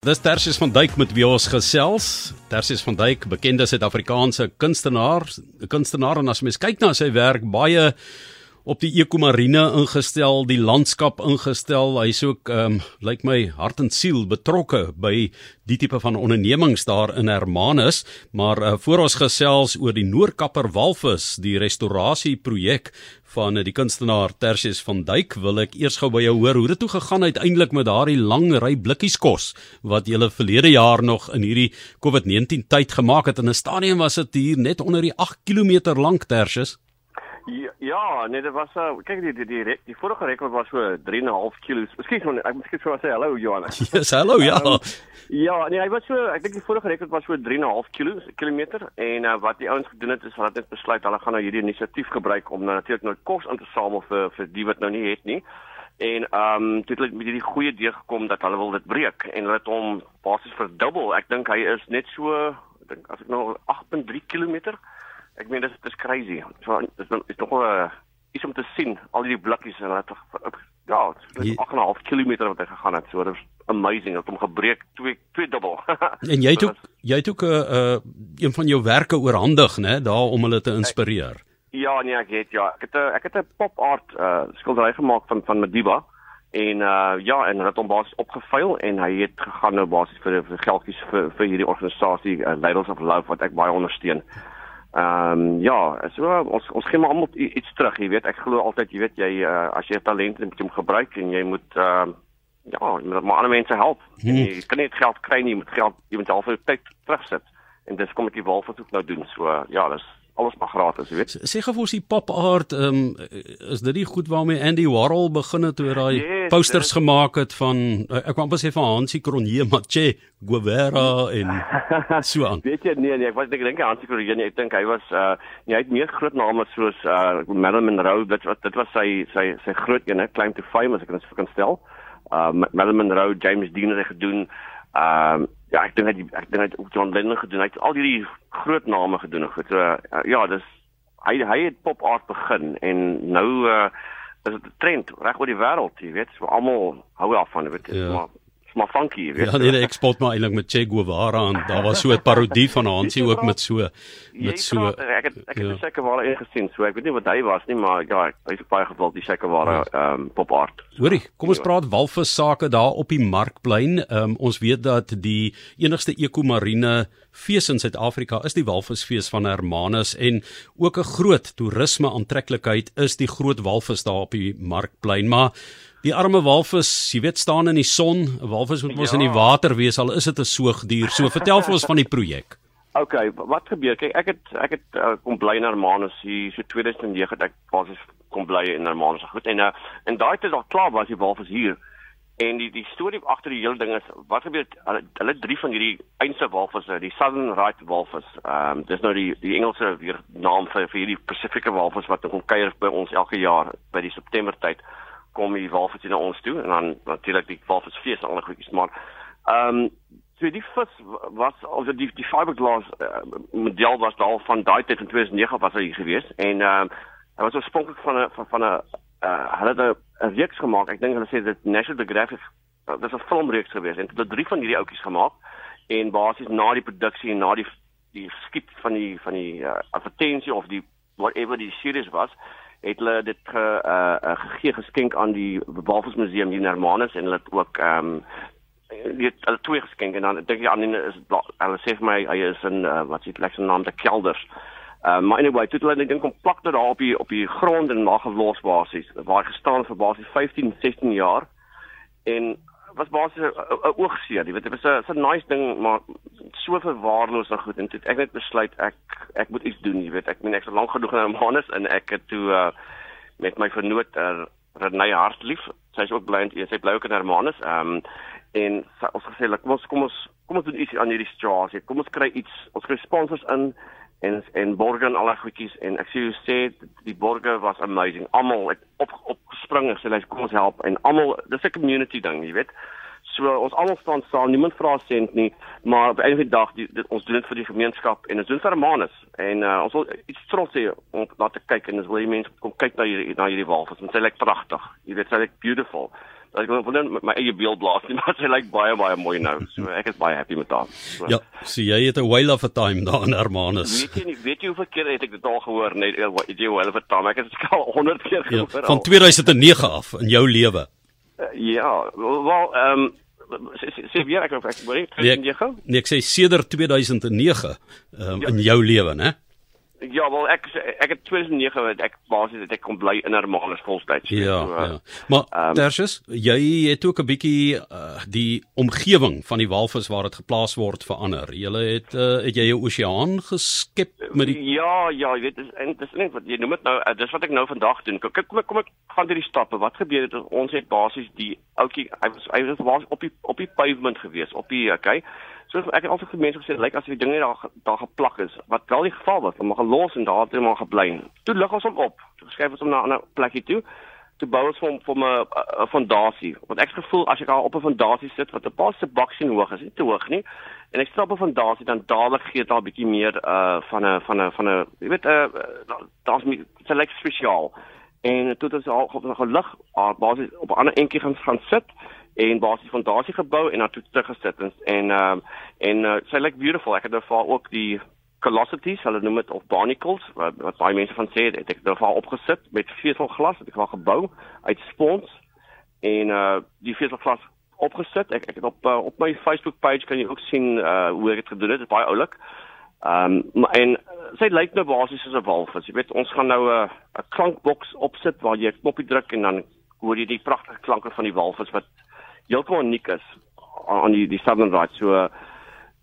Dis Tersius van Duyk met wie ons gesels. Tersius van Duyk, bekende Suid-Afrikaanse kunstenaar, 'n kunstenaar en as mens kyk na sy werk, baie op die ekomarine ingestel, die landskap ingestel. Hy's ook ehm um, lyk my hart en siel betrokke by die tipe van ondernemings daar in Hermanus, maar uh, voor ons gesels oor die Noordkapper walvis, die restaurasie projek van uh, die kunstenaar Tersius van Duyk, wil ek eers gou by jou hoor hoe dit toe gegaan uiteindelik met daardie lang ry blikkies kos wat jy verlede jaar nog in hierdie COVID-19 tyd gemaak het in 'n stadium was dit hier net onder die 8 km lank Tersius. Ja, ja, nee, dit was uh, kyk die die die, die, die vorige rekord was so 3.5 kg. So ek miskien sou sê hallo Johannes. Yes, hallo ja. Um, ja, nee, hy was so ek dink die vorige rekord was so 3.5 kg kilometer en uh, wat die ouens gedoen het is hulle het net besluit hulle gaan nou hierdie inisiatief gebruik om nou natuurlik nou kos aan te samel vir vir die wat nou nie het nie. En ehm um, dit het met hierdie goeie idee gekom dat hulle wil dit breek en hulle het hom basies verdubbel. Ek dink hy is net so ek dink as ek nou 8.3 km ek meen dit is crazy. So dit is, nog 'n uh, iets om te sien al die blikkies en dit ja, dit is 8.5 km wat hy gegaan het. So dit is amazing dat hom gebreek twee twee dubbel. en jy het ook jy het ook 'n uh, uh, een van jou werke oorhandig, né, daar om hulle te inspireer. Ja, nee, ek het ja, ek het 'n ek het 'n pop art uh, skildery gemaak van van Madiba en uh ja en het hom basies opgevuil en hy het gegaan nou basies vir vir geldjies vir vir hierdie organisasie uh, Leaders of Love wat ek baie ondersteun. Ehm um, ja, so ons ons gee maar almal iets terug, jy weet. Ek glo altyd, jy weet jy uh, as jy talent het, moet jy hom gebruik en jy moet ehm uh, ja, jy moet maar ander mense help. Hmm. Jy kan nie geld kry nie, jy moet geld jy moet half tyd terugsit. En dis kom ek die walversoek nou doen. So uh, ja, dis alles maar gratis, jy weet. Sê gou vir ons die pop art, ehm um, is dit nie goed waarmee Andy Warhol begin het toe hy yes, posters is... gemaak het van ek kwam pas sê van Hansie Cronje, Mache, Guevara en so aan. weet jy nee nee, ek was ek dink Hansie Cronje, ek dink hy was uh nee, hy het meer groot name soos uh Marilyn Monroe, dit was dit was sy sy sy groot een, claim to fame as ek dit kan stel. Uh Marilyn Monroe, James Dean het gedoen. Ehm uh, ja, ek dink hy ek dink hy het ook John Lennon gedoen. Hy het al hierdie groot name gedoen. So uh, ja, dis hy hy het pop art begin en nou uh is dit 'n trend reg oor die wêreld, jy weet, so almal hou af van dit. Ja. Maar maar funky, weet jy. Ja, nee, nee, ek spot maar eintlik met Che Guevara en daar was so 'n parodie van Hansie ook met so met so praat, ek het ek het ja. seker wel eens gesien, so ek weet nie wat hy was nie, maar ja, hy is baie gewild die seker ware ja. ehm um, pop art. Hoorie, kom ons praat walvis sake daar op die markplein. Ehm um, ons weet dat die enigste ekomarine fees in Suid-Afrika is die walvisfees van Hermanus en ook 'n groot toerisme aantreklikheid is die groot walvis daar op die markplein, maar Die arme walvis, jy weet staan in die son, 'n walvis moet mos ja. in die water wees al is dit 'n soogdier. So vertel vir ons van die projek. OK, wat gebeur? Kyk, ek het ek het uh, kom bly in Hermanus hier so 2009 het ek basies kom bly in Hermanus. Goed en uh, en daai tyd al klaar was die walvis hier. En die die storie agter die hele ding is wat gebeur hulle, hulle drie van hierdie eense walvisse, die Southern Right walvis. Ehm um, dis nou die die Engelse weer naam vir vir hierdie Pacific walvis wat kom kuier by ons elke jaar by die September tyd kom die walvis na ons toe en dan natuurlik die walvisfees al die goedjies maar ehm um, so die vis was of die die fiberglass uh, model was daar van daai tyd in 2009 was hy gewees en ehm um, hy was oorspronklik van 'n van, 'n uh, hulle het 'n reeks gemaak. Ek dink hulle sê dit National Geographic uh, dis 'n filmreeks gewees en hulle drie van hierdie ouetjies gemaak en basies na die produksie en na die die skiet van die van die uh, advertensie of die whatever die series was het hulle dit ge, uh, uh, gegee geskenk aan die Walvismuseum in Hermanus en hulle het ook ehm um, dit hulle twee geskenk en dan dink jy aan is hulle sê vir my hy is in uh, wat s'it lekker naam te kelders. Ehm uh, maar anyway, toe hulle dink kom plak dit daar op die op die grond en maar gelos basies waar hy gestaan vir basies 15, 16 jaar en was basies 'n oogseer, jy weet dit was 'n so 'n nice ding maar so verwaarloos en goed en toe ek net besluit ek ek moet iets doen, jy weet ek meen ek so lank genoeg in Hermanus en ek het toe uh, met my vernoot uh, Renay Hartlief, sy is ook bly in sy bly ook in Hermanus. Ehm um, en sy, ons gesê kom ons kom ons kom ons doen iets aan hierdie straat. Kom ons kry iets, ons kry sponsors in en en borge en al daai goedjies en ek sê jy sê die borge was amazing. Almal het op opgespring en sê kom ons help en almal dis 'n community ding, jy weet. So ons almal staan saam, niemand vra sent nie, maar op 'n dag die, dit, ons doen dit vir die gemeenskap en ons doen vir Hermanus en uh, ons wil iets trots hê om na te kyk en ons wil die mense kom kyk na hierdie na hierdie walvis. Dit lyk pragtig. Jy weet, dit lyk beautiful. Dat ek wil net my eie beeld blaas nie, maar sy lyk baie baie mooi nou. So ek is baie happy met haar. So. Ja, so jy het 'n whale of a time daar in Hermanus. Weet jy nie, weet jy hoeveel keer het ek dit al gehoor net weet jy whale of a time? Ek het dit al 100 keer Ja, gehoor. van al. 2009 af in jou lewe. Uh, ja, wel ehm um, sê weer ek ek hoor nie Nee, ek sê sedert 2009 um, in jou lewe, né? Ja, wel ek ek het 2009 het ek basies het ek kom bly in Hermanus voltyds. Ja, So, uh, ja. Maar um, ehm, Tertius, jy het ook 'n bietjie uh, die omgewing van die walvis waar dit geplaas word verander. Jy het uh, het jy 'n oseaan geskep met die Ja, ja, jy weet dis dis net wat jy noem dit nou uh, dis wat ek nou vandag doen. Kyk kom ek kom ek gaan deur die stappe. Wat gebeur het ons het basies die ouetjie hy was hy was was op die op die pavement gewees, op die okay. So ek het altyd vir mense gesê lyk as die dinge daar daar geplak is. Wat wel die geval was, hom gelos en daar het maar gebly. Toe lig ons hom op. Toe skuif ons hom na 'n ander plekkie toe. Toe bou ons hom vir 'n 'n fondasie. Want ek gevoel as ek daar op 'n fondasie sit wat 'n paar se baksien hoog is, nie te hoog nie. En ek sit op 'n fondasie dan dadelik gee dit daar 'n bietjie meer uh van 'n van 'n van 'n jy weet uh daar's dit se lekker spesiaal. En toe ons al op 'n gelig uh, basies op 'n ander entjie gaan gaan sit en basies fondasie gebou en dan toe terug gesit en en ehm uh, en uh, sy lyk beautiful. Ek het nou vir haar ook die callosities, hulle noem dit of barnacles wat, wat baie mense van sê het ek nou vir haar opgesit met veselglas het ek haar gebou uit spons en uh die veselglas opgesit. Ek ek het op uh, op my Facebook page kan jy ook sien uh hoe ek dit gedoen het. Dit is baie oulik. Ehm um, en sy lyk nou basies soos 'n walvis. Jy weet, ons gaan nou 'n uh, 'n klankboks opsit waar jy 'n knoppie druk en dan hoor jy die pragtige klanke van die walvis wat heeltemal uniek is aan die die Southern Right. So uh,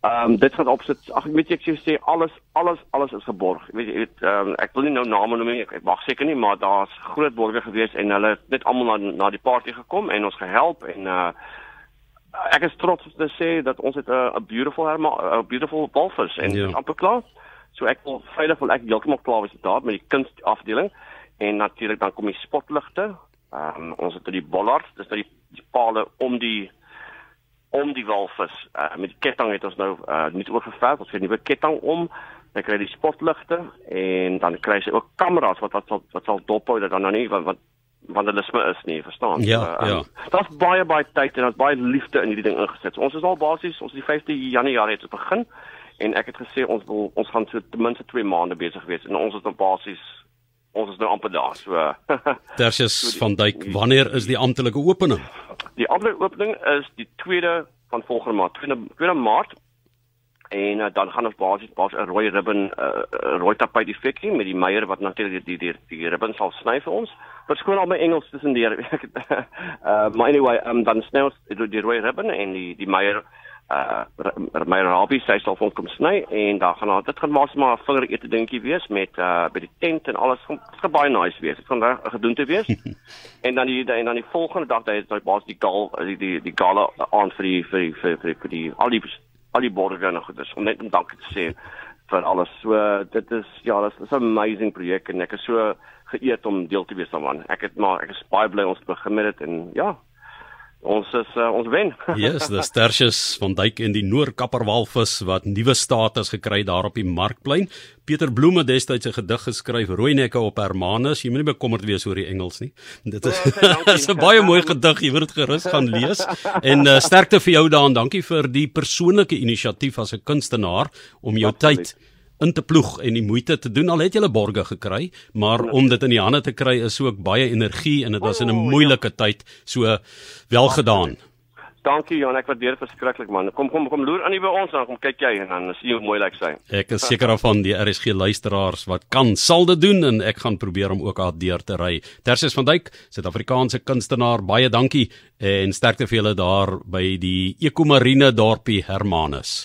Ehm um, dit gaan opsit. Ag weet jy ek sê sê alles alles alles is geborg. Jy weet jy weet ehm um, ek wil nie nou name noem nie. Ek, ek mag seker nie, maar daar's groot borgers gewees en hulle het net almal na na die party gekom en ons gehelp en uh ek is trots om te sê dat ons het 'n 'n beautiful herma 'n beautiful walvis en Ja. dit is amper klaar. So ek wil veilig wil ek heeltemal klaar wees daar met die kunstafdeling en natuurlik dan kom die spotligte. Ehm um, ons het die bollards, dis nou die, die pale om die om die walvis. Uh, met die ketting het ons nou uh, nie oorgeverf, ons het 'n nuwe ketting om. Dan kry die spotligte en dan kry jy ook kameras wat wat sal wat sal dophou dat dan nou nie wat wat vandalisme is nie, verstaan? Ja, So, um, ja. Daar's baie baie tyd en daar's baie liefde in hierdie ding ingesit. So, ons is al basies, ons is die 5de Januarie het ons begin en ek het gesê ons wil ons gaan so ten minste 2 maande besig wees en ons is dan basies ons is nou amper daar. So Tertius van Duyk, wanneer is die amptelike opening? Die ander opening is die 2de van volgende maand, 2de 2de Maart. En uh, dan gaan ons basies basies 'n rooi ribbon uh, 'n rooi tapuit effek hê met die meier wat natuurlik die die die, die ribbon sal sny vir ons. Verskoon al my Engels tussendeur. uh maar anyway, um, dan sny ons die, die rooi ribbon en die die meier uh my Rabbi sy sal ons kom sny en dan gaan dit gaan maar maar 'n vinger ete dingetjie wees met uh by die tent en alles gaan gaan baie nice wees. Dit gaan reg gedoen te wees. en dan die en dan die volgende dag dan is dit basies die gal die die die gala aan vir die vir die vir die, vir die, vir die al die al die borgers en goeders om net om dankie te sê vir alles. So dit is ja, dit is 'n amazing projek en ek is so geëerd om deel te wees daarvan. Ek het maar ek is baie bly ons begin met dit en ja, ons is uh, ons wen. Yes, dis Tertius van Duyk en die Noordkapper walvis wat nuwe status gekry daar op die Markplein. Pieter Bloem het destyds 'n gedig geskryf, Rooinekke op Hermanus. Jy moenie bekommerd wees oor die Engels nie. Dit is Ja, is 'n baie mooi gedig. Jy moet dit gerus gaan lees. En uh, sterkte vir jou daarin. Dankie vir die persoonlike inisiatief as 'n kunstenaar om jou Absoluut. tyd in te ploeg en die moeite te doen al het jy 'n borge gekry, maar om dit in die hande te kry is ook baie energie en dit was in 'n O, ja. moeilike tyd. So wel gedaan. Dankie Jan, ek waardeer dit verskriklik man. Kom kom kom loer aan nie by ons dan kom kyk jy en dan sien jy hoe mooi lyk sy. Ek is seker daarvan die RSG luisteraars wat kan sal dit doen en ek gaan probeer om ook haar deur te ry. Tersius van Duyk, Suid-Afrikaanse kunstenaar, baie dankie en sterkte vir julle daar by die Ekomarine dorpie Hermanus.